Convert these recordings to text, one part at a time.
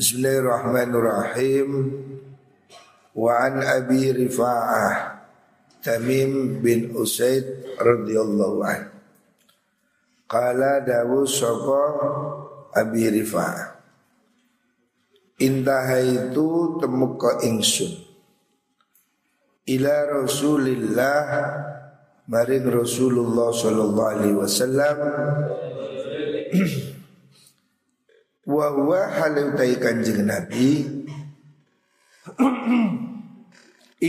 Bismillahirrahmanirrahim. Wa an Abi Rifa'ah Tamim bin Usaid radhiyallahu an. Qala dawu sapa Abi Rifa'ah. Intahaitu temuka ingsun ila Rasulillah maring Rasulullah sallallahu alaihi wasallam wa huwa halutai kanjeng Nabi.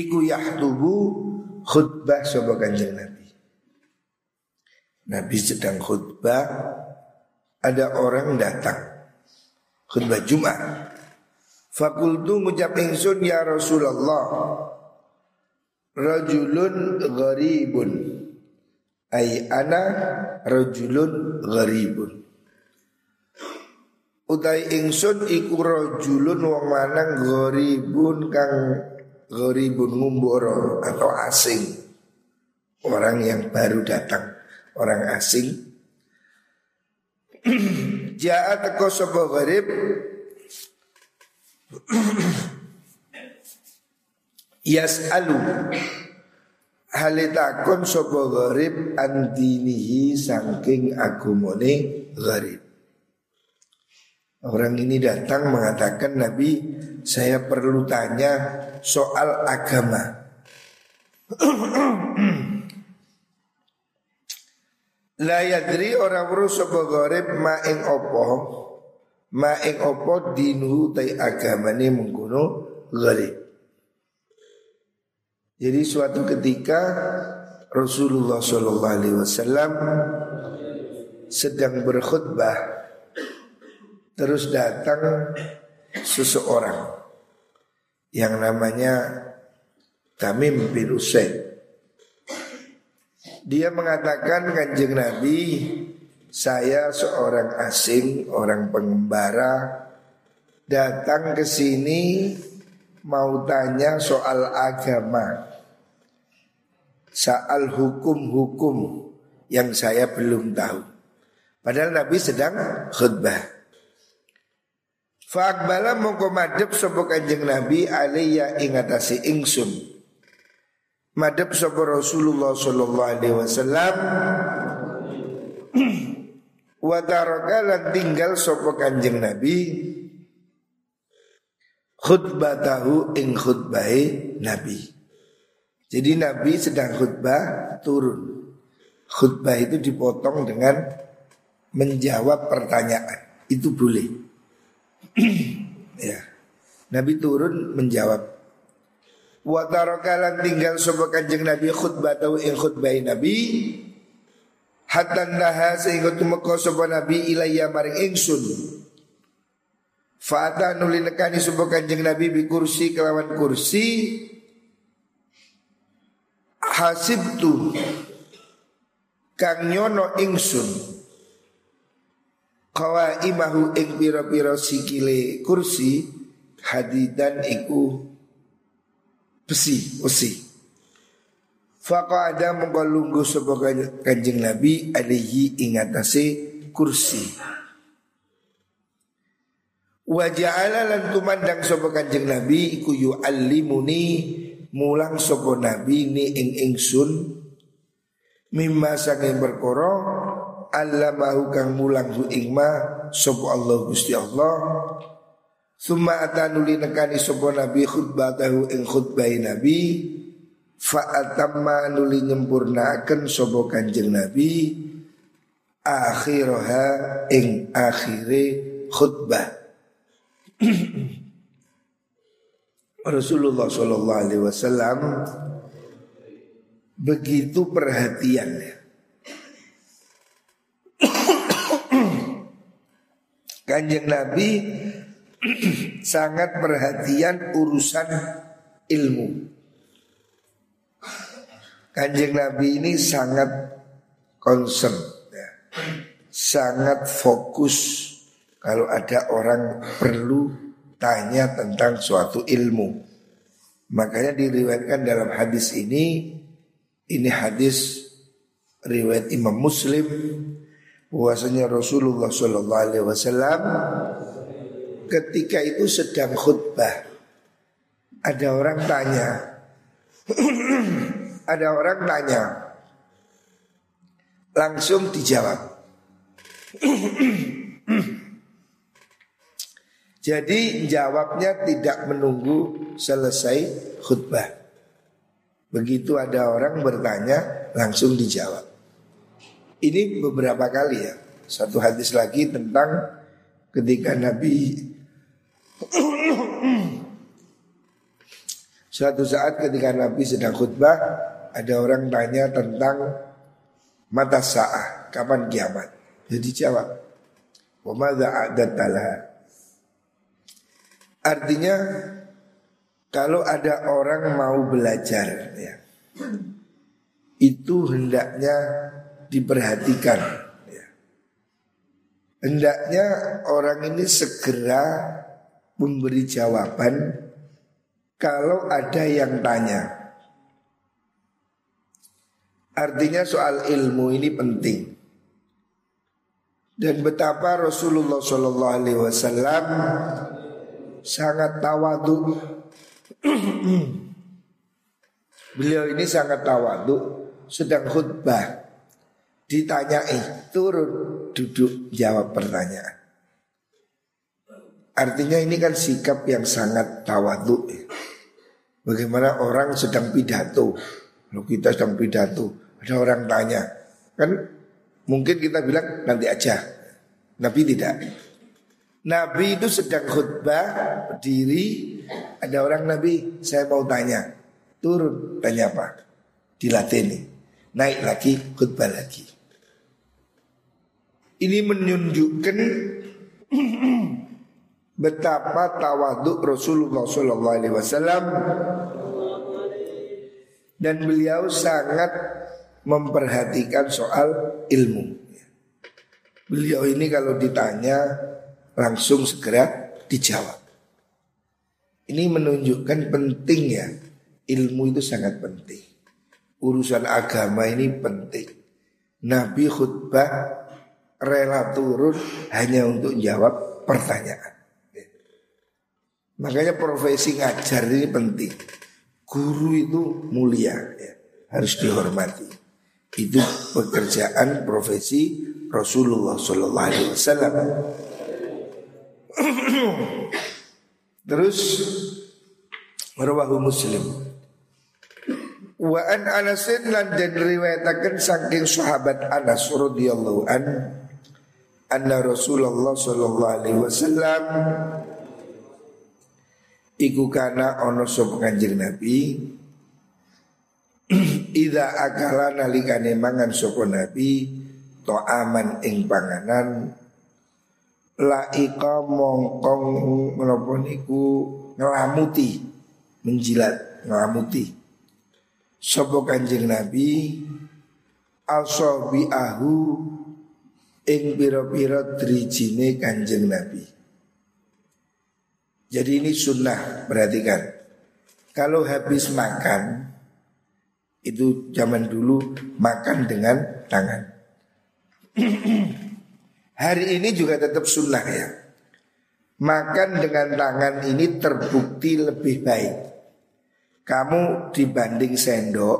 Iku yahtubu khutbah sapa kanjeng Nabi. Nabi sedang khutbah ada orang datang. Khutbah Jumat. Fakultu ngucap ingsun ya Rasulullah Rajulun gharibun. Ay ana rajulun gharibun utai ingsun iku rajulun wong lanang gharibun kang gharibun ngumboro atau asing. Orang yang baru datang, orang asing. Ja'a teko sapa gharib Yas'alu Halitakun sapa gharib Andinihi sangking agumone gharib Orang ini datang mengatakan Nabi saya perlu tanya soal agama. La yadri orang weruh sapa gharib ma ing apa? Ma ing apa dinu tai agamane gharib? Jadi suatu ketika Rasulullah Shallallahu Alaihi Wasallam sedang berkhutbah Terus datang seseorang yang namanya Tamim bin Usaid. Dia mengatakan kanjeng Nabi, saya seorang asing, orang pengembara, datang ke sini mau tanya soal agama, soal hukum-hukum yang saya belum tahu. Padahal Nabi sedang khutbah. Fa'akbala mongko madep sapa Kanjeng Nabi alaiya ingatasi ingsun. Madep sapa Rasulullah sallallahu alaihi wasallam wa tinggal sapa Kanjeng Nabi khutbatahu ing khutbahe Nabi. Jadi Nabi sedang khutbah turun. Khutbah itu dipotong dengan menjawab pertanyaan. Itu boleh. ya. Nabi turun menjawab. Wa tarakalan tinggal sapa Kanjeng Nabi khutbah tau ing khutbah Nabi hatta naha sehingga tumeka sapa Nabi ilayya maring ingsun. Fa'ata nuli nekani sapa Kanjeng Nabi bi kursi kelawan kursi hasibtu kang nyono ingsun Kawa imahu ing piro-piro sikile kursi hadidan iku besi besi. Faqada mongko lungguh sapa Kanjeng Nabi alaihi ingatase kursi. Wa ja'ala lan tumandang sapa Kanjeng Nabi iku yu'allimuni mulang sapa Nabi ni ing ingsun mimma saking perkara allamahu kang mulang hu ingma sapa Allah Gusti Allah. Summa atanuli nekani sapa nabi khutbatahu ing khutbahi nabi. Fa atamma nuli nyempurnaaken sapa kanjeng nabi. Akhiraha ing akhire khutbah. Rasulullah Shallallahu Alaihi Wasallam begitu perhatiannya Kanjeng Nabi sangat perhatian urusan ilmu. Kanjeng Nabi ini sangat concern, ya. sangat fokus kalau ada orang perlu tanya tentang suatu ilmu. Makanya diriwayatkan dalam hadis ini, ini hadis riwayat Imam Muslim bahwasanya Rasulullah Shallallahu Alaihi Wasallam ketika itu sedang khutbah. Ada orang tanya. ada orang tanya. Langsung dijawab. Jadi jawabnya tidak menunggu selesai khutbah. Begitu ada orang bertanya langsung dijawab. Ini beberapa kali ya. Satu hadis lagi tentang ketika Nabi Suatu saat ketika Nabi sedang khutbah Ada orang tanya tentang Mata sa'ah Kapan kiamat Jadi jawab Artinya Kalau ada orang mau belajar ya, Itu hendaknya diperhatikan ya. Hendaknya orang ini segera memberi jawaban kalau ada yang tanya. Artinya soal ilmu ini penting. Dan betapa Rasulullah Shallallahu Alaihi Wasallam sangat tawadu. Beliau ini sangat tawadu, sedang khutbah ditanyai turun duduk jawab pertanyaan. Artinya ini kan sikap yang sangat tawadhu. Bagaimana orang sedang pidato, kalau kita sedang pidato, ada orang tanya, kan mungkin kita bilang nanti aja. Nabi tidak. Nabi itu sedang khutbah berdiri, ada orang Nabi, saya mau tanya, turun tanya apa? Dilatih naik lagi khutbah lagi. Ini menunjukkan betapa tawaduk Rasulullah Sallallahu Alaihi Wasallam dan beliau sangat memperhatikan soal ilmu. Beliau ini kalau ditanya langsung segera dijawab. Ini menunjukkan pentingnya ilmu itu sangat penting. Urusan agama ini penting. Nabi khutbah rela turun hanya untuk jawab pertanyaan. Makanya profesi ngajar ini penting. Guru itu mulia, ya. harus dihormati. Itu pekerjaan profesi Rasulullah Shallallahu Alaihi Wasallam. Terus rawahu Muslim. Wa an Anasin lan dan riwayataken saking sahabat Anas radhiyallahu an anna Rasulullah sallallahu alaihi wasallam iku kana ana sapa Kanjeng Nabi. Ida akala nalikane mangan sapa Nabi to aman ing panganan laika mongkong menapa niku ngelamuti menjilat ngelamuti sapa Kanjeng Nabi? Asabiahu ing pira-pira drijine Kanjeng Nabi. Jadi ini sunnah, perhatikan. Kalau habis makan itu zaman dulu makan dengan tangan. Hari ini juga tetap sunnah ya. Makan dengan tangan ini terbukti lebih baik. Kamu dibanding sendok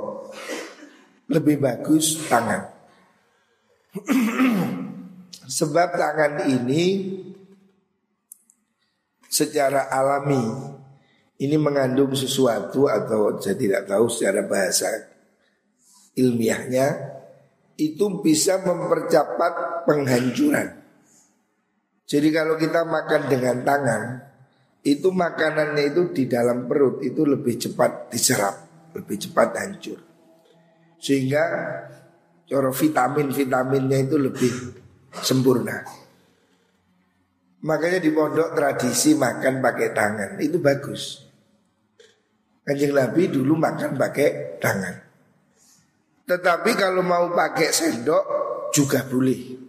lebih bagus tangan. Sebab tangan ini secara alami ini mengandung sesuatu atau saya tidak tahu secara bahasa ilmiahnya itu bisa mempercepat penghancuran. Jadi kalau kita makan dengan tangan itu makanannya itu di dalam perut itu lebih cepat diserap, lebih cepat hancur. Sehingga coro vitamin-vitaminnya itu lebih sempurna. Makanya di pondok tradisi makan pakai tangan itu bagus. Kanjeng Nabi dulu makan pakai tangan. Tetapi kalau mau pakai sendok juga boleh.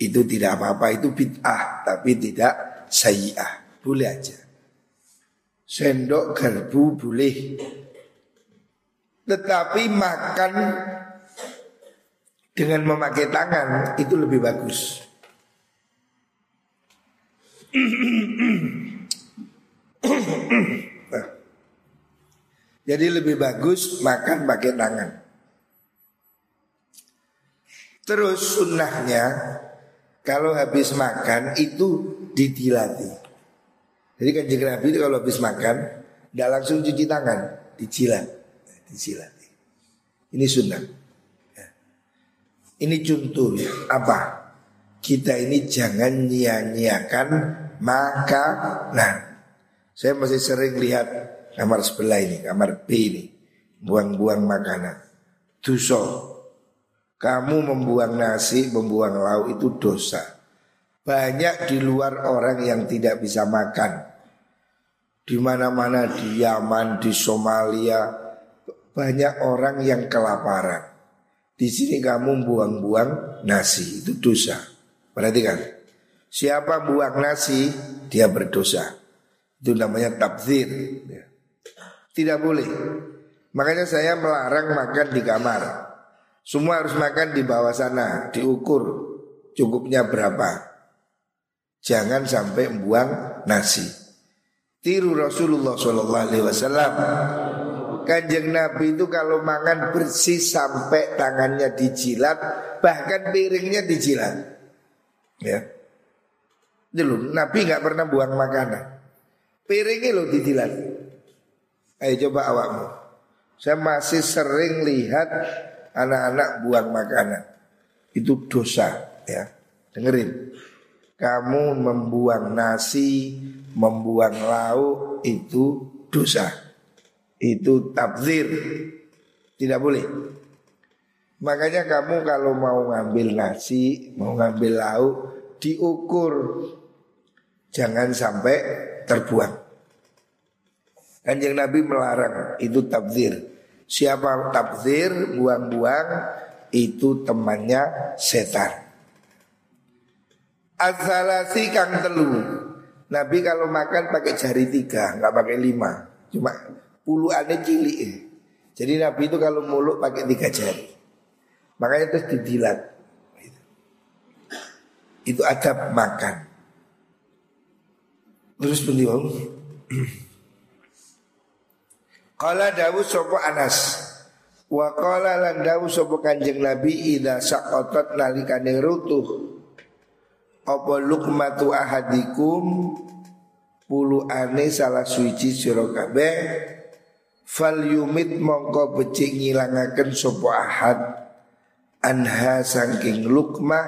Itu tidak apa-apa, itu bid'ah, tapi tidak sayyi'ah. Boleh aja. Sendok garpu boleh. Tetapi makan dengan memakai tangan itu lebih bagus. nah. Jadi lebih bagus makan pakai tangan. Terus sunnahnya kalau habis makan itu ditilati. Jadi kan Nabi itu kalau habis makan tidak langsung cuci tangan, dijilat, dijilat. Ini sunnah. Ini contoh. Apa? Kita ini jangan nyia-nyiakan makanan. Saya masih sering lihat kamar sebelah ini, kamar B ini, buang-buang makanan. Dosa. Kamu membuang nasi, membuang lauk itu dosa. Banyak di luar orang yang tidak bisa makan. Di mana-mana di Yaman, di Somalia, banyak orang yang kelaparan. Di sini kamu buang-buang nasi, itu dosa. Perhatikan. Siapa buang nasi, dia berdosa. Itu namanya tabzir. Tidak boleh. Makanya saya melarang makan di kamar. Semua harus makan di bawah sana, diukur cukupnya berapa. Jangan sampai membuang nasi. Tiru Rasulullah Shallallahu Alaihi Wasallam. Kanjeng Nabi itu kalau makan bersih sampai tangannya dijilat, bahkan piringnya dijilat. Ya, dulu Nabi nggak pernah buang makanan. Piringnya lo dijilat. Ayo coba awakmu. Saya masih sering lihat anak-anak buang makanan. Itu dosa ya. Dengerin. Kamu membuang nasi, membuang lauk itu dosa. Itu tabzir. Tidak boleh. Makanya kamu kalau mau ngambil nasi, mau ngambil lauk, diukur. Jangan sampai terbuang. Kanjeng Nabi melarang itu tabzir. Siapa tabzir buang-buang itu temannya setan. Azalasi kang telu. Nabi kalau makan pakai jari tiga, nggak pakai lima. Cuma puluhannya cilik. Jadi Nabi itu kalau muluk pakai tiga jari. Makanya terus didilat. Itu adab makan. Terus beliau Kala Dawud sopo Anas Wa kala lan Dawud sopo kanjeng Nabi Ida sakotot nalikane rutuh Apa lukmatu ahadikum Pulu ane salah suci siro kabeh Fal yumit mongko becik ngilangaken sopo ahad. Anha sangking lukmah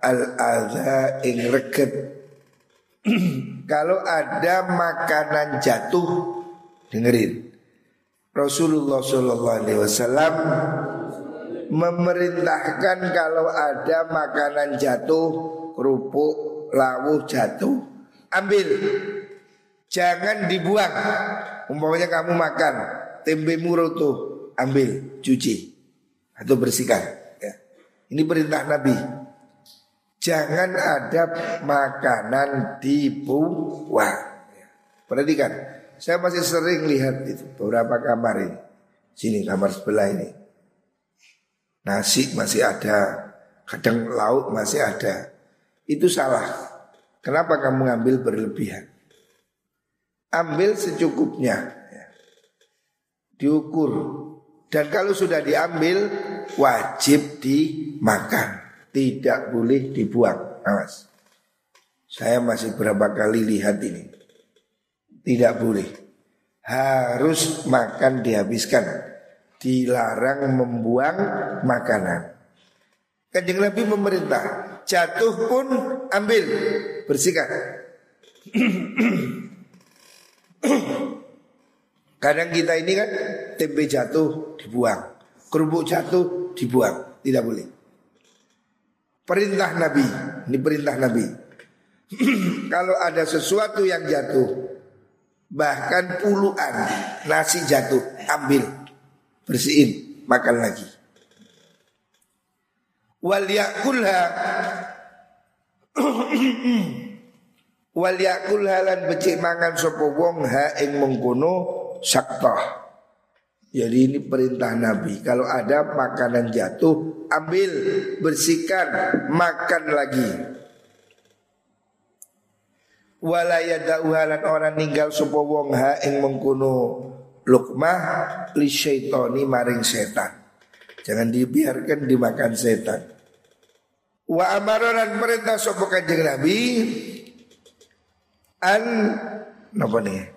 Al adha ing reket Kalau ada makanan jatuh Dengerin. Rasulullah Shallallahu Alaihi Wasallam memerintahkan kalau ada makanan jatuh, kerupuk, lawu jatuh, ambil, jangan dibuang. Umpamanya kamu makan tempe muroto, ambil, cuci atau bersihkan. Ya. Ini perintah Nabi. Jangan ada makanan dibuang. Perhatikan, saya masih sering lihat itu beberapa kamar ini. Sini kamar sebelah ini. Nasi masih ada, kadang lauk masih ada. Itu salah. Kenapa kamu ngambil berlebihan? Ambil secukupnya. Ya. Diukur. Dan kalau sudah diambil wajib dimakan. Tidak boleh dibuang. Awas. Saya masih berapa kali lihat ini. Tidak boleh. Harus makan dihabiskan. Dilarang membuang makanan. Kanjeng Nabi memerintah, jatuh pun ambil, bersihkan. Kadang kita ini kan tempe jatuh dibuang, kerupuk jatuh dibuang, tidak boleh. Perintah Nabi, ini perintah Nabi. Kalau ada sesuatu yang jatuh Bahkan puluhan nasi jatuh Ambil Bersihin Makan lagi Wal Wal yakulha lan becik mangan sopo wong ha ing mengkono saktoh jadi ini perintah Nabi Kalau ada makanan jatuh Ambil, bersihkan, makan lagi wala yada'uhalan orang ninggal sapa wong ha ing mengkono lukmah li syaitani maring setan. Jangan dibiarkan dimakan setan. Wa amaran perintah sapa kanjeng Nabi an napa nih?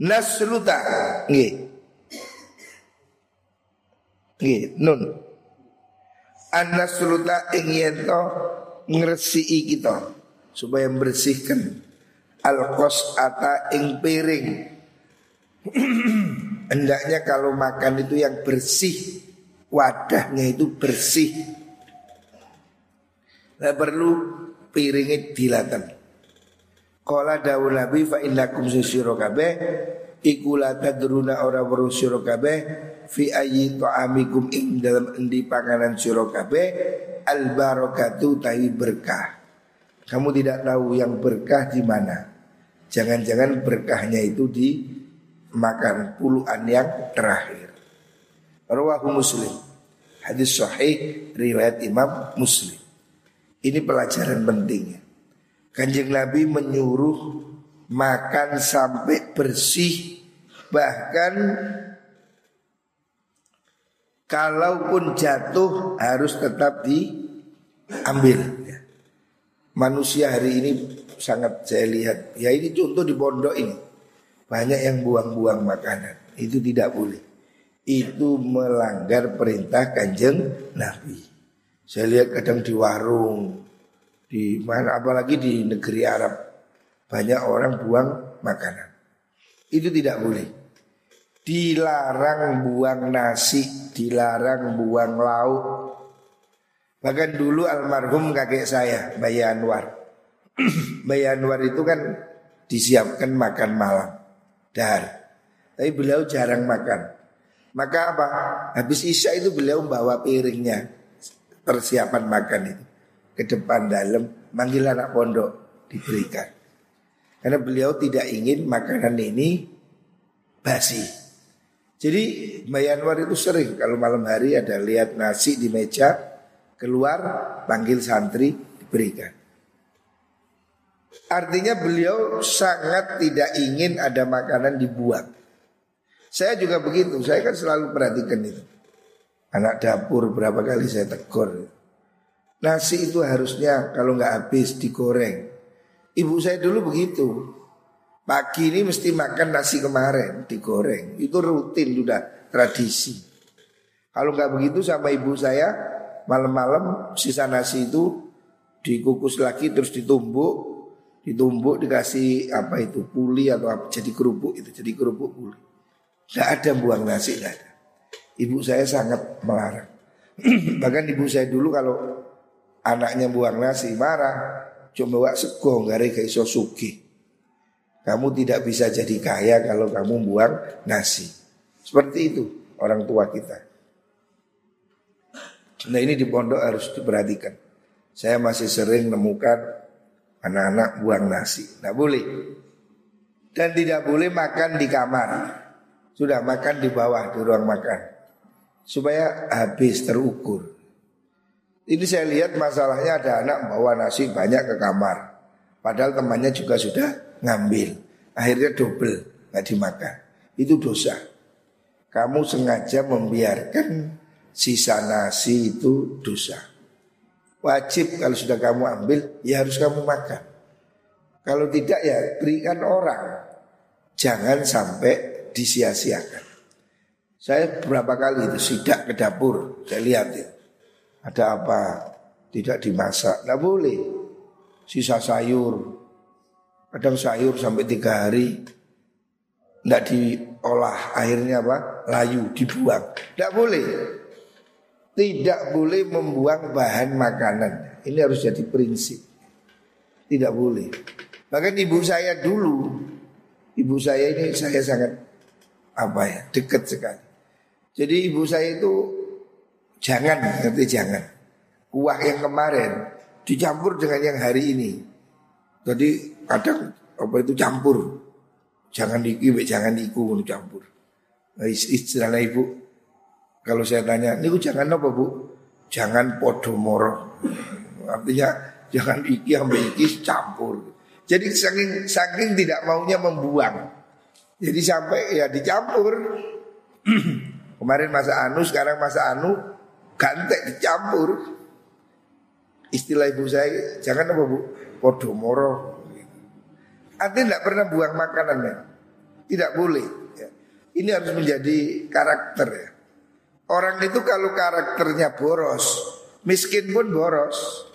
Nasluta nggih. Nggih, nun. An nasluta ing yen to ngresiki kita supaya membersihkan alkos ata ing piring. Hendaknya kalau makan itu yang bersih, wadahnya itu bersih. Tidak perlu piringnya dilatan. Kala dawul nabi fa innakum sisiro kabeh iku la tadruna ora weruh sira kabeh fi ayyi ta'amikum ing dalam endi panganan sira kabeh al barakatu tahi berkah. Kamu tidak tahu yang berkah di mana. Jangan-jangan berkahnya itu di makan puluhan yang terakhir. Rawahu Muslim. Hadis sahih riwayat Imam Muslim. Ini pelajaran pentingnya. Kanjeng Nabi menyuruh makan sampai bersih bahkan kalaupun jatuh harus tetap diambil manusia hari ini sangat saya lihat. Ya ini contoh di pondok ini. Banyak yang buang-buang makanan. Itu tidak boleh. Itu melanggar perintah kanjeng Nabi. Saya lihat kadang di warung, di mana apalagi di negeri Arab banyak orang buang makanan. Itu tidak boleh. Dilarang buang nasi, dilarang buang lauk, Bahkan dulu almarhum kakek saya, Bayi Anwar. Bayi Anwar itu kan disiapkan makan malam, dahar. Tapi beliau jarang makan. Maka apa? Habis isya itu beliau bawa piringnya, persiapan makan itu ke depan dalam, manggil anak pondok diberikan. Karena beliau tidak ingin makanan ini basi. Jadi Mbak Anwar itu sering kalau malam hari ada lihat nasi di meja, keluar panggil santri diberikan. Artinya beliau sangat tidak ingin ada makanan dibuang. Saya juga begitu, saya kan selalu perhatikan itu. Anak dapur berapa kali saya tegur. Nasi itu harusnya kalau nggak habis digoreng. Ibu saya dulu begitu. Pagi ini mesti makan nasi kemarin digoreng. Itu rutin sudah tradisi. Kalau nggak begitu sama ibu saya malam-malam sisa nasi itu dikukus lagi terus ditumbuk ditumbuk dikasih apa itu puli atau apa jadi kerupuk itu jadi kerupuk puli tidak ada buang nasi tidak ada ibu saya sangat melarang bahkan ibu saya dulu kalau anaknya buang nasi marah cuma bawa sego gare kayak iso kamu tidak bisa jadi kaya kalau kamu buang nasi seperti itu orang tua kita Nah ini di pondok harus diperhatikan. Saya masih sering menemukan anak-anak buang nasi. Nah boleh. Dan tidak boleh makan di kamar. Sudah makan di bawah di ruang makan. Supaya habis terukur. Ini saya lihat masalahnya ada anak bawa nasi banyak ke kamar. Padahal temannya juga sudah ngambil. Akhirnya double, nggak dimakan. Itu dosa. Kamu sengaja membiarkan sisa nasi itu dosa. Wajib kalau sudah kamu ambil ya harus kamu makan. Kalau tidak ya berikan orang. Jangan sampai disia-siakan. Saya beberapa kali itu sidak ke dapur, saya lihat ya. Ada apa? Tidak dimasak, tidak boleh. Sisa sayur, kadang sayur sampai tiga hari tidak diolah, akhirnya apa? Layu, dibuang. Tidak boleh tidak boleh membuang bahan makanan. Ini harus jadi prinsip. Tidak boleh. Bahkan ibu saya dulu, ibu saya ini saya sangat apa ya dekat sekali. Jadi ibu saya itu jangan, ngerti jangan. Kuah yang kemarin dicampur dengan yang hari ini. Jadi kadang apa itu campur. Jangan iki, jangan iku campur. Istilahnya ibu kalau saya tanya, ini jangan apa bu? Jangan podomoro. Artinya jangan iki ambil iki campur. Jadi saking saking tidak maunya membuang. Jadi sampai ya dicampur. Kemarin masa anu, sekarang masa anu, gantek dicampur. Istilah ibu saya, jangan apa bu, podomoro. Artinya tidak pernah buang makanannya. Tidak boleh. Ya. Ini harus menjadi karakter ya. Orang itu kalau karakternya boros, miskin pun boros.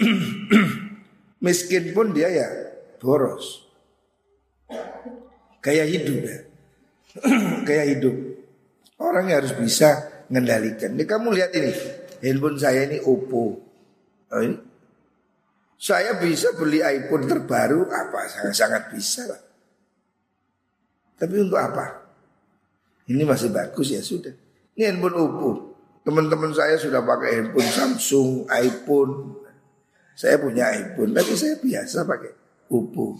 miskin pun dia ya boros. Kayak hidup ya. Kayak hidup. Orang harus bisa mengendalikan. Ini kamu lihat ini, handphone saya ini Oppo. Oh, ini. Saya bisa beli iPhone terbaru apa sangat-sangat bisa lah. Tapi untuk apa? Ini masih bagus ya sudah. Ini handphone Oppo. Teman-teman saya sudah pakai handphone Samsung, iPhone. Saya punya iPhone, tapi saya biasa pakai Oppo.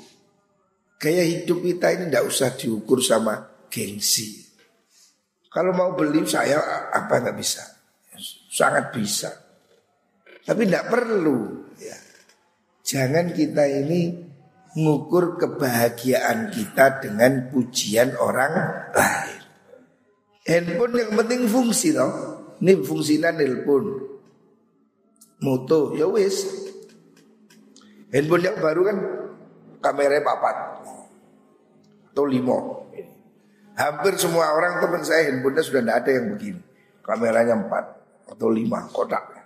Kayak hidup kita ini tidak usah diukur sama gengsi. Kalau mau beli saya apa nggak bisa? Sangat bisa. Tapi tidak perlu. Ya. Jangan kita ini mengukur kebahagiaan kita dengan pujian orang lain. Handphone yang penting fungsi loh. Ini fungsinya nelpon. Moto ya wis Handphone yang baru kan kameranya papat atau limo. Hampir semua orang teman saya handphonenya sudah tidak ada yang begini. Kameranya empat atau lima kotak.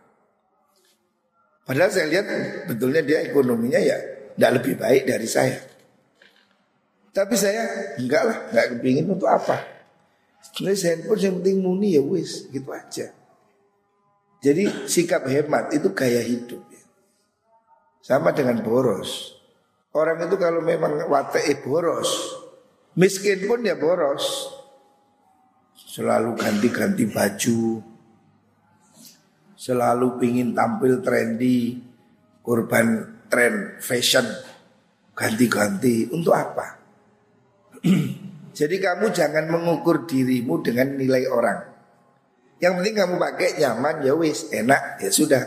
Padahal saya lihat betulnya dia ekonominya ya tidak lebih baik dari saya. Tapi saya enggak lah, enggak kepingin untuk apa. Sebenarnya handphone yang penting muni ya wis, gitu aja. Jadi sikap hemat itu gaya hidup. Sama dengan boros. Orang itu kalau memang watei boros, miskin pun ya boros. Selalu ganti-ganti baju, selalu pingin tampil trendy, korban tren fashion, ganti-ganti. Untuk apa? Jadi kamu jangan mengukur dirimu dengan nilai orang. Yang penting kamu pakai nyaman ya wis, enak ya sudah.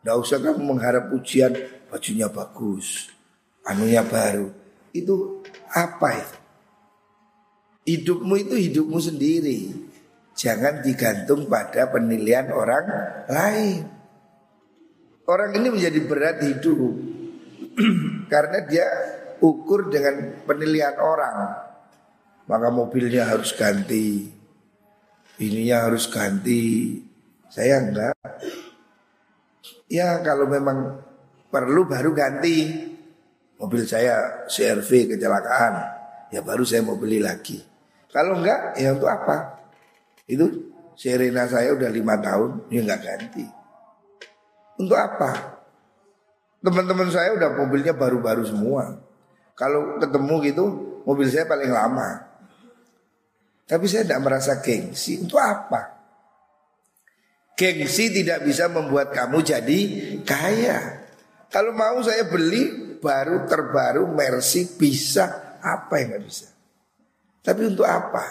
Tidak usah kamu mengharap pujian bajunya bagus, anunya baru. Itu apa itu? Hidupmu itu hidupmu sendiri. Jangan digantung pada penilaian orang lain. Orang ini menjadi berat hidup karena dia ukur dengan penilaian orang. Maka mobilnya harus ganti, ininya harus ganti. Saya enggak. Ya kalau memang Perlu baru ganti Mobil saya CRV kecelakaan Ya baru saya mau beli lagi Kalau enggak ya untuk apa? Itu Serena saya udah lima tahun Ya enggak ganti. Untuk apa? Teman-teman saya udah mobilnya baru-baru semua. Kalau ketemu gitu Mobil saya paling lama. Tapi saya tidak merasa gengsi. Untuk apa? Gengsi tidak bisa membuat kamu jadi kaya. Kalau mau saya beli baru terbaru Mercy bisa. Apa yang nggak bisa. Tapi untuk apa?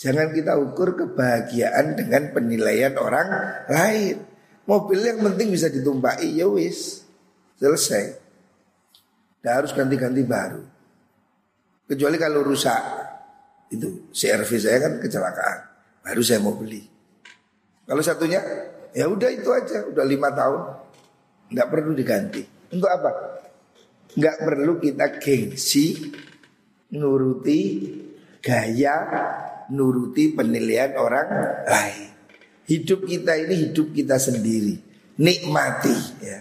Jangan kita ukur kebahagiaan dengan penilaian orang lain. Mobil yang penting bisa ditumpaki ya wis. Selesai. Tidak harus ganti-ganti baru. Kecuali kalau rusak. Itu CRV saya kan kecelakaan. Baru saya mau beli. Kalau satunya ya udah itu aja, udah lima tahun nggak perlu diganti. Untuk apa? Nggak perlu kita gengsi nuruti gaya, nuruti penilaian orang lain. Hidup kita ini hidup kita sendiri. Nikmati ya.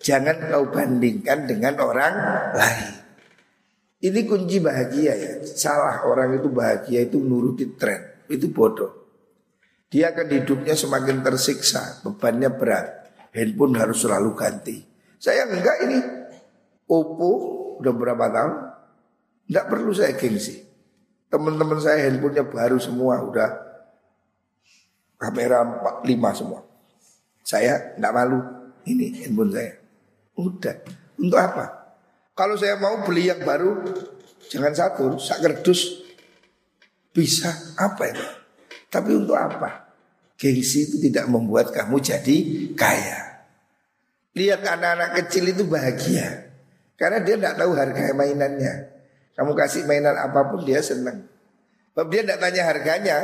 Jangan kau bandingkan dengan orang lain. Ini kunci bahagia ya. Salah orang itu bahagia itu nuruti tren. Itu bodoh. Dia akan hidupnya semakin tersiksa, bebannya berat handphone harus selalu ganti. Saya enggak ini Oppo udah berapa tahun, enggak perlu saya gengsi. Teman-teman saya handphonenya baru semua, udah kamera 45 semua. Saya enggak malu, ini handphone saya. Udah, untuk apa? Kalau saya mau beli yang baru, jangan satu, sak kerdus bisa apa itu? Tapi untuk apa? Gengsi itu tidak membuat kamu jadi kaya. Lihat anak-anak kecil itu bahagia. Karena dia tidak tahu harga mainannya. Kamu kasih mainan apa pun dia senang. Sebab dia tidak tanya harganya.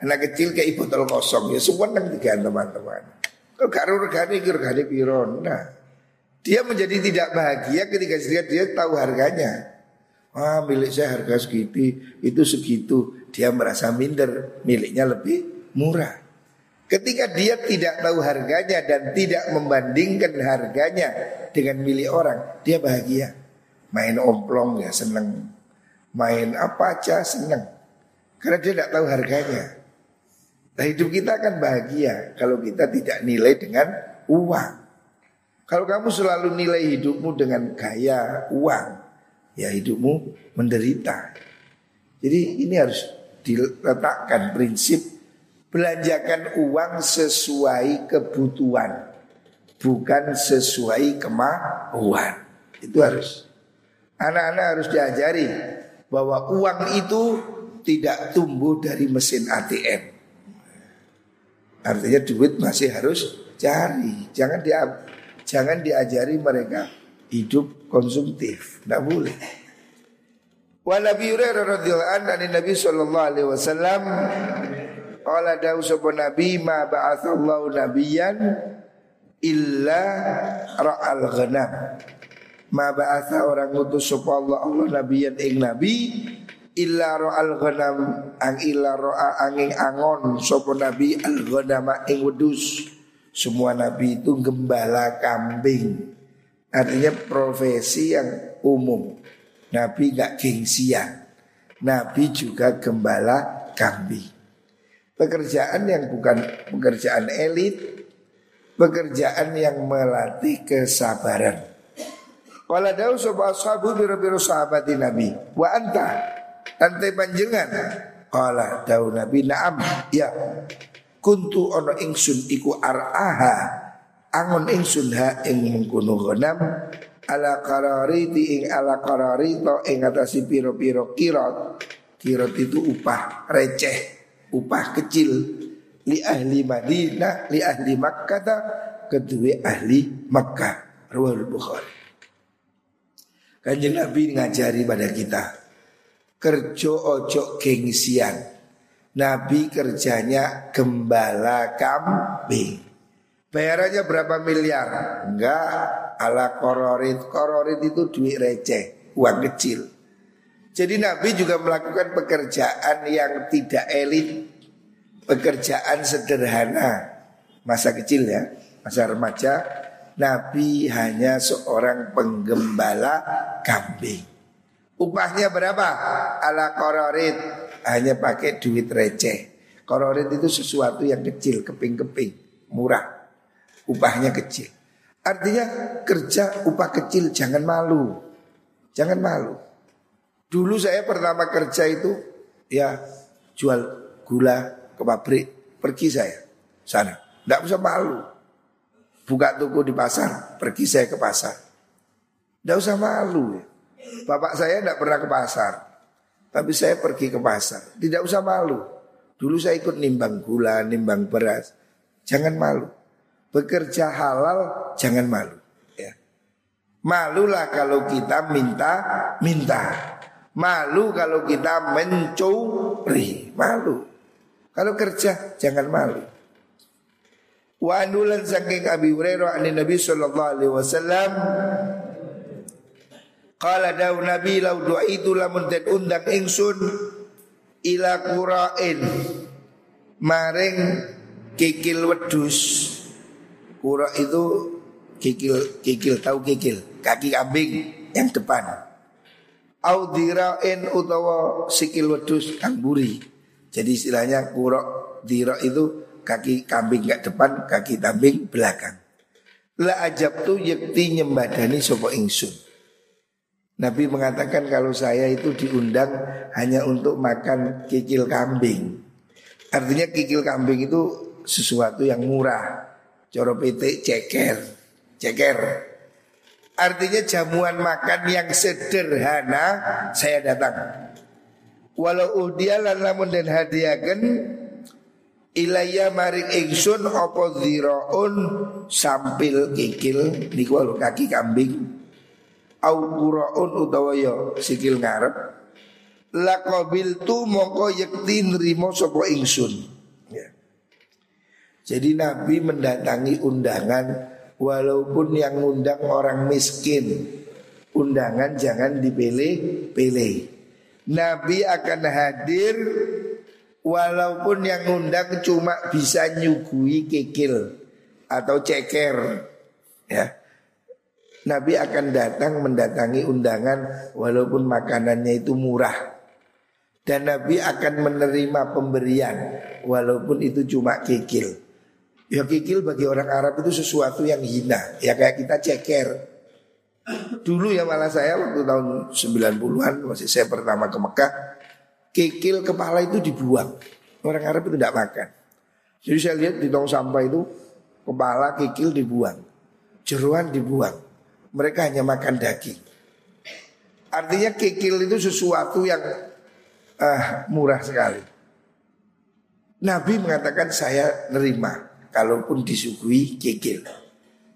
Anak kecil kayak botol kosong ya semua senang tiga teman-teman. Kalau gak regane regane piron. Nah, dia menjadi tidak bahagia ketika dia, dia tahu harganya. Wah milik saya harga segitu, itu segitu. Dia merasa minder, miliknya lebih murah. Ketika dia tidak tahu harganya dan tidak membandingkan harganya dengan milik orang, dia bahagia. Main omplong ya seneng, main apa aja seneng. Karena dia tidak tahu harganya. Nah hidup kita akan bahagia kalau kita tidak nilai dengan uang. Kalau kamu selalu nilai hidupmu dengan gaya uang, ya hidupmu menderita. Jadi ini harus diletakkan prinsip belanjakan uang sesuai kebutuhan, bukan sesuai kemauan. Itu harus. Anak-anak harus diajari bahwa uang itu tidak tumbuh dari mesin ATM. Artinya duit masih harus cari. Jangan dia Jangan diajari mereka hidup konsumtif, tidak boleh. Wa Nabi Hurairah radhiyallahu anhu dari Nabi sallallahu alaihi wasallam qala dawu sapa nabi ma ba'atsallahu nabiyyan illa ra'al ghanam. Ma ba'atha orang ngutus sapa Allah Allah nabiyan ing nabi illa ra'al ghanam ang illa ra'a angin angon sapa nabi al ghanama ing wedus. Semua nabi itu gembala kambing. Artinya profesi yang umum. Nabi gak gengsian. Nabi juga gembala kambing. Pekerjaan yang bukan pekerjaan elit, pekerjaan yang melatih kesabaran. Wala dau sapa ashabu biro-biro sahabati Nabi. Wa anta? Ante panjenengan. Qala dau Nabi na'am. Ya. Kuntu ono ingsun iku araha. Angon ingsun ha ing mengkono ghanam. Ala qarari ti ing ala qarari to ing atasi piro-piro kirot kirot itu upah receh upah kecil. Li ahli Madinah li ahli Makkah kedua ahli Makkah. Rawal Bukhari Kanjeng Nabi ngajari pada kita kerja ojo gengsian Nabi kerjanya gembala kambing. Bayarannya berapa miliar? Enggak, ala kororit. Kororit itu duit receh, uang kecil. Jadi Nabi juga melakukan pekerjaan yang tidak elit, pekerjaan sederhana. Masa kecil ya, masa remaja, Nabi hanya seorang penggembala kambing. Upahnya berapa? Ala kororit hanya pakai duit receh. Kororit itu sesuatu yang kecil, keping-keping, murah. Upahnya kecil. Artinya kerja upah kecil jangan malu. Jangan malu. Dulu saya pertama kerja itu ya jual gula ke pabrik, pergi saya sana. Tidak usah malu. Buka toko di pasar, pergi saya ke pasar. Tidak usah malu. Bapak saya tidak pernah ke pasar. Tapi saya pergi ke pasar, tidak usah malu. Dulu saya ikut nimbang gula, nimbang beras. Jangan malu. Bekerja halal, jangan malu. Ya. Malulah kalau kita minta, minta. Malu kalau kita mencuri, malu. Kalau kerja, jangan malu. Wa anulan saking Abi Hurairah an Nabi sallallahu alaihi wasallam Qala daw Nabi lau doa itu lamun den undang ingsun ila qura'in maring kikil wedus. Kura itu kikil kikil tahu kikil kaki kambing yang depan. Audirain utawa sikil wedus kang buri. Jadi istilahnya kura dira itu kaki kambing gak depan, kaki kambing belakang. La ajab tu yakti nyembadani sopo ingsun. Nabi mengatakan kalau saya itu diundang hanya untuk makan kikil kambing. Artinya kikil kambing itu sesuatu yang murah. Coro PT ceker, ceker. Artinya jamuan makan yang sederhana saya datang. Walau lan lamun dan hadiahkan Ilaya maring ingsun opo dhiraun sampil kikil. Niku kaki kambing. Au quraun utawa ya sikil ngarep. La qabil tu mongko yekti nrimo sapa ingsun. Ya. Jadi Nabi mendatangi undangan walaupun yang undang orang miskin. Undangan jangan dipilih-pilih. Nabi akan hadir walaupun yang undang cuma bisa nyugui kikil atau ceker ya. Nabi akan datang mendatangi undangan walaupun makanannya itu murah. Dan Nabi akan menerima pemberian walaupun itu cuma kikil. Ya kikil bagi orang Arab itu sesuatu yang hina. Ya kayak kita ceker. Dulu ya malah saya waktu tahun 90-an masih saya pertama ke Mekah, kikil kepala itu dibuang. Orang Arab itu tidak makan. Jadi saya lihat di tong sampah itu kepala kikil dibuang, jeruan dibuang. Mereka hanya makan daging. Artinya kikil itu sesuatu yang uh, murah sekali. Nabi mengatakan saya nerima kalaupun disuguhi kikil.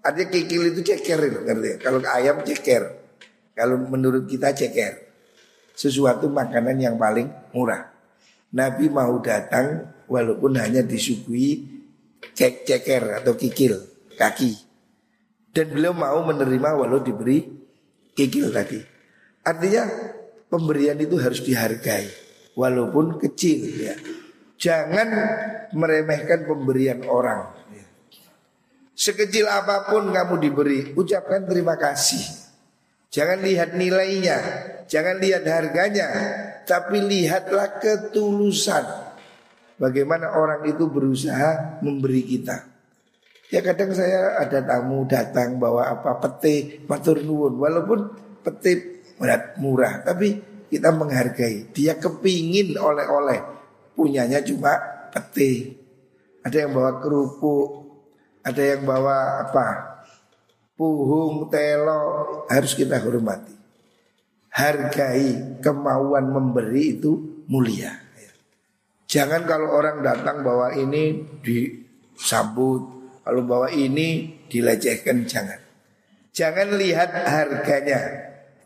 Artinya kikil itu ceker ngerti? Kalau ayam ceker. Kalau menurut kita ceker. Sesuatu makanan yang paling murah. Nabi mau datang walaupun hanya disuguhi cek ceker atau kikil kaki. Dan beliau mau menerima walau diberi kikil tadi. Artinya pemberian itu harus dihargai walaupun kecil ya. Jangan meremehkan pemberian orang. Sekecil apa pun kamu diberi, ucapkan terima kasih. Jangan lihat nilainya, jangan lihat harganya, tapi lihatlah ketulusan. Bagaimana orang itu berusaha memberi kita. Ya kadang saya ada tamu datang bawa apa pete matur nuwun walaupun pete murah tapi kita menghargai dia kepingin oleh-oleh punyanya cuma pete ada yang bawa kerupuk ada yang bawa apa? Puhung, telo harus kita hormati. Hargai kemauan memberi itu mulia. Jangan kalau orang datang bawa ini disambut, kalau bawa ini dilecehkan jangan. Jangan lihat harganya,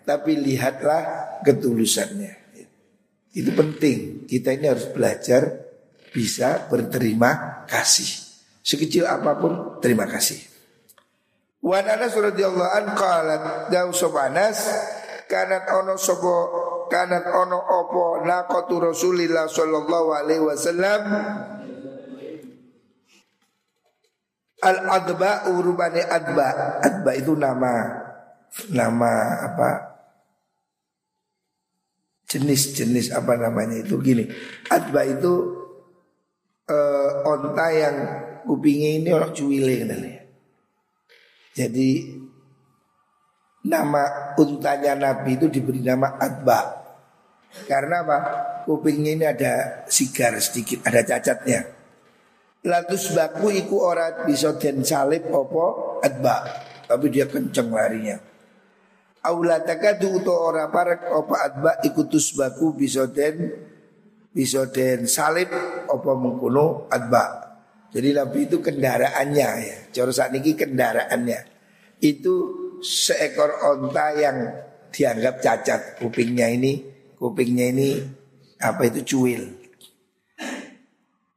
tapi lihatlah ketulusannya. Itu penting. Kita ini harus belajar bisa berterima kasih. Sekecil apa pun terima kasih. Wan Anas radhiyallahu an qalat dawu Anas? Kanat ono sopo kanat ono opo naqatu Rasulillah sallallahu alaihi wasallam? Al adba urubane adba. Adba itu nama nama apa? Jenis-jenis apa namanya itu? Gini adba itu uh, onta yang kupingnya ini orang cuwile ya. Jadi nama untanya Nabi itu diberi nama Adba. Karena apa? Kupingnya ini ada sigar sedikit, ada cacatnya. Latus baku iku ora bisa den salib opo adba, tapi dia kenceng larinya. Aulataka tu uto ora parek opo adba ikutus baku bisa den bisa den salib opo mengkuno adba. Jadi Nabi itu kendaraannya ya. Cara saat ini kendaraannya itu seekor onta yang dianggap cacat kupingnya ini, kupingnya ini apa itu cuil.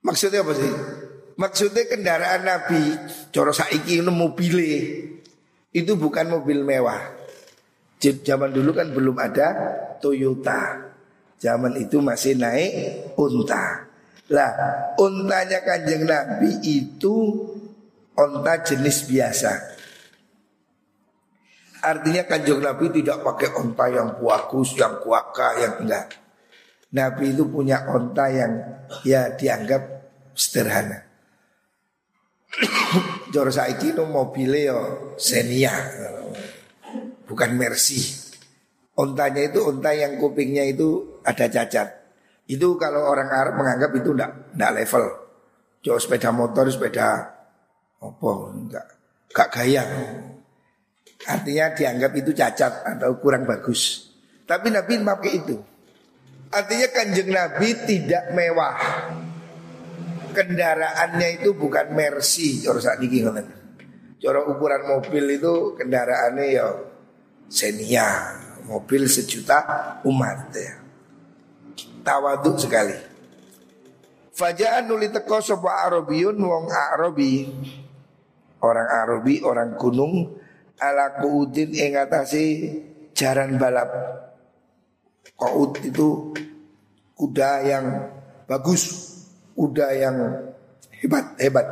Maksudnya apa sih? Maksudnya kendaraan Nabi, cara saiki ini mobil itu bukan mobil mewah. Zaman dulu kan belum ada Toyota. Zaman itu masih naik unta. Lah, untanya kanjeng Nabi itu onta jenis biasa. Artinya kanjeng Nabi tidak pakai onta yang bagus, yang kuaka, yang enggak. Nabi itu punya onta yang ya dianggap sederhana. Jor saiki no mobile yo Xenia. Bukan Mercy. Ontanya itu onta yang kupingnya itu ada cacat. Itu kalau orang Arab menganggap itu enggak, enggak level. Jauh sepeda motor, sepeda apa enggak, enggak gaya. Artinya dianggap itu cacat atau kurang bagus. Tapi Nabi pakai itu. Artinya kanjeng Nabi tidak mewah. Kendaraannya itu bukan Mercy, ini Cara ukuran mobil itu kendaraannya ya Xenia, mobil sejuta umat ya. Tawaduk sekali. Fajaan nuli teko sapa Arabiyun wong Arabi. Orang Arabi, orang gunung ala kuudin ing jaran balap. Kuud itu kuda yang bagus, kuda yang hebat, hebat.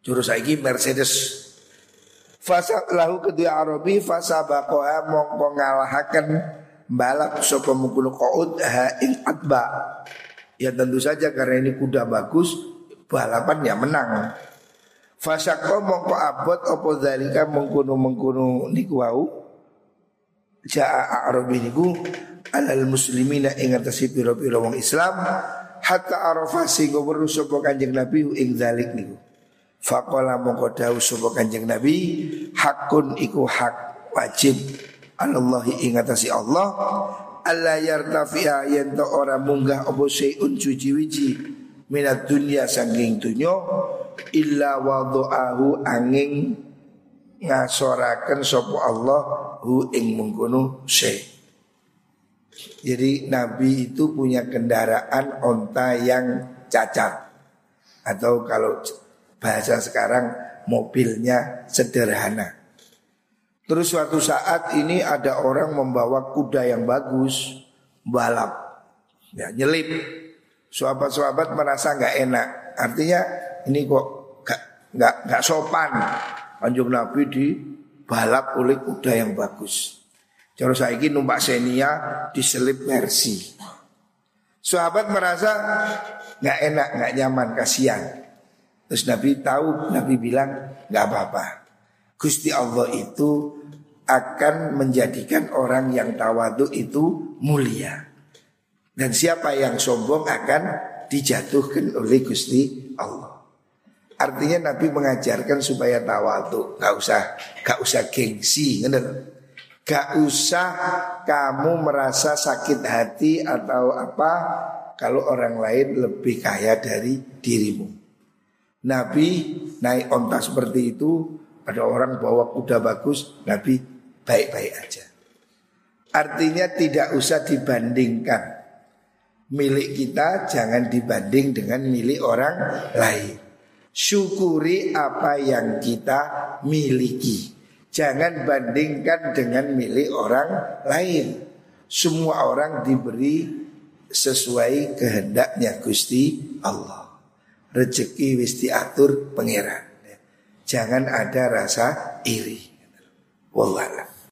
Jurus saiki Mercedes Fasa lahu kedua Arabi fasa bakoha mongko ngalahaken balap sopo mengkuno koud ha ing atba. Ya tentu saja karena ini kuda bagus balapan ya menang. Fasa ko mongko abot opo dalika mengkuno mengkuno niku wau. Ja'a Arabi niku alal muslimina ing atase pira-pira wong Islam hatta arafa sing weruh sapa Kanjeng Nabi ing dalik niku. Fakola mongko dawu sapa Kanjeng Nabi hakun iku hak wajib Allahi ingatasi Allah Allah yartafi'a yen ora munggah apa syai'un suci-wici minat dunia sangking dunyo illa wadu'ahu angin ngasoraken sapa Allah hu ing mengkono syai' Jadi Nabi itu punya kendaraan onta yang cacat Atau kalau bahasa sekarang mobilnya sederhana. Terus suatu saat ini ada orang membawa kuda yang bagus balap, ya nyelip. Sahabat-sahabat merasa nggak enak. Artinya ini kok nggak nggak nggak sopan. Anjung Nabi di balap oleh kuda yang bagus. Cara saya ini numpak senia diselip mercy. Sahabat merasa nggak enak, nggak nyaman, kasihan. Terus Nabi tahu, Nabi bilang nggak apa-apa. Gusti Allah itu akan menjadikan orang yang tawadu itu mulia. Dan siapa yang sombong akan dijatuhkan oleh Gusti Allah. Artinya Nabi mengajarkan supaya tawadu, nggak usah, nggak usah gengsi, bener. Gak usah kamu merasa sakit hati atau apa kalau orang lain lebih kaya dari dirimu. Nabi naik onta seperti itu Ada orang bawa kuda bagus Nabi baik-baik aja Artinya tidak usah dibandingkan Milik kita jangan dibanding dengan milik orang lain Syukuri apa yang kita miliki Jangan bandingkan dengan milik orang lain Semua orang diberi sesuai kehendaknya Gusti Allah rezeki wis diatur pangeran. Jangan ada rasa iri. Wallah.